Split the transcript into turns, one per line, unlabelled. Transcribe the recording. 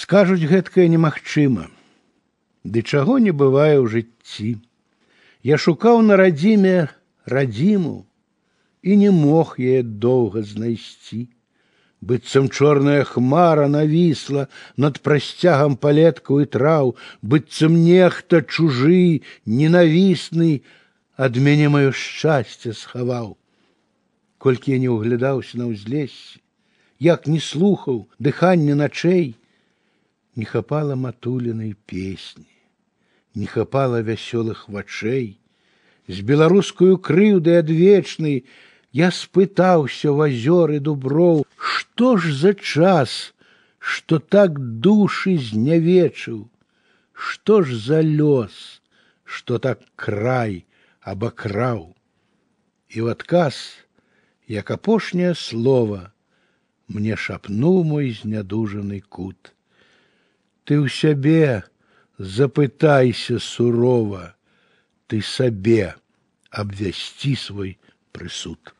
Скажуць гэткае немагчыма. Ды чаго не бывае ў жыцці. Я шукаў на радзіме радзіму і не мог яе доўга знайсці. Быццам чорная хмара навісла над прасцягам палеткаў і траў, быццам нехта чужы, ненавісны ад мяне маё шчасце схаваў. Колькі я не ўглядаўся на ўзлессе, як не слухаў дыхання начэй, не хапала матулінай песні, не хапала вясёлых вачэй, з беларускую крыўдай адвечнай я спытаўся в азёр і дуброў, што ж за час, што так душы знявечыў, што ж за лёс, што так край абакраў. І в адказ, як апошняе слова, мне шапнуў мой знядужаны кут. Ты ў сябе запытайся сурова, ты сабе абвясці свой прысуд.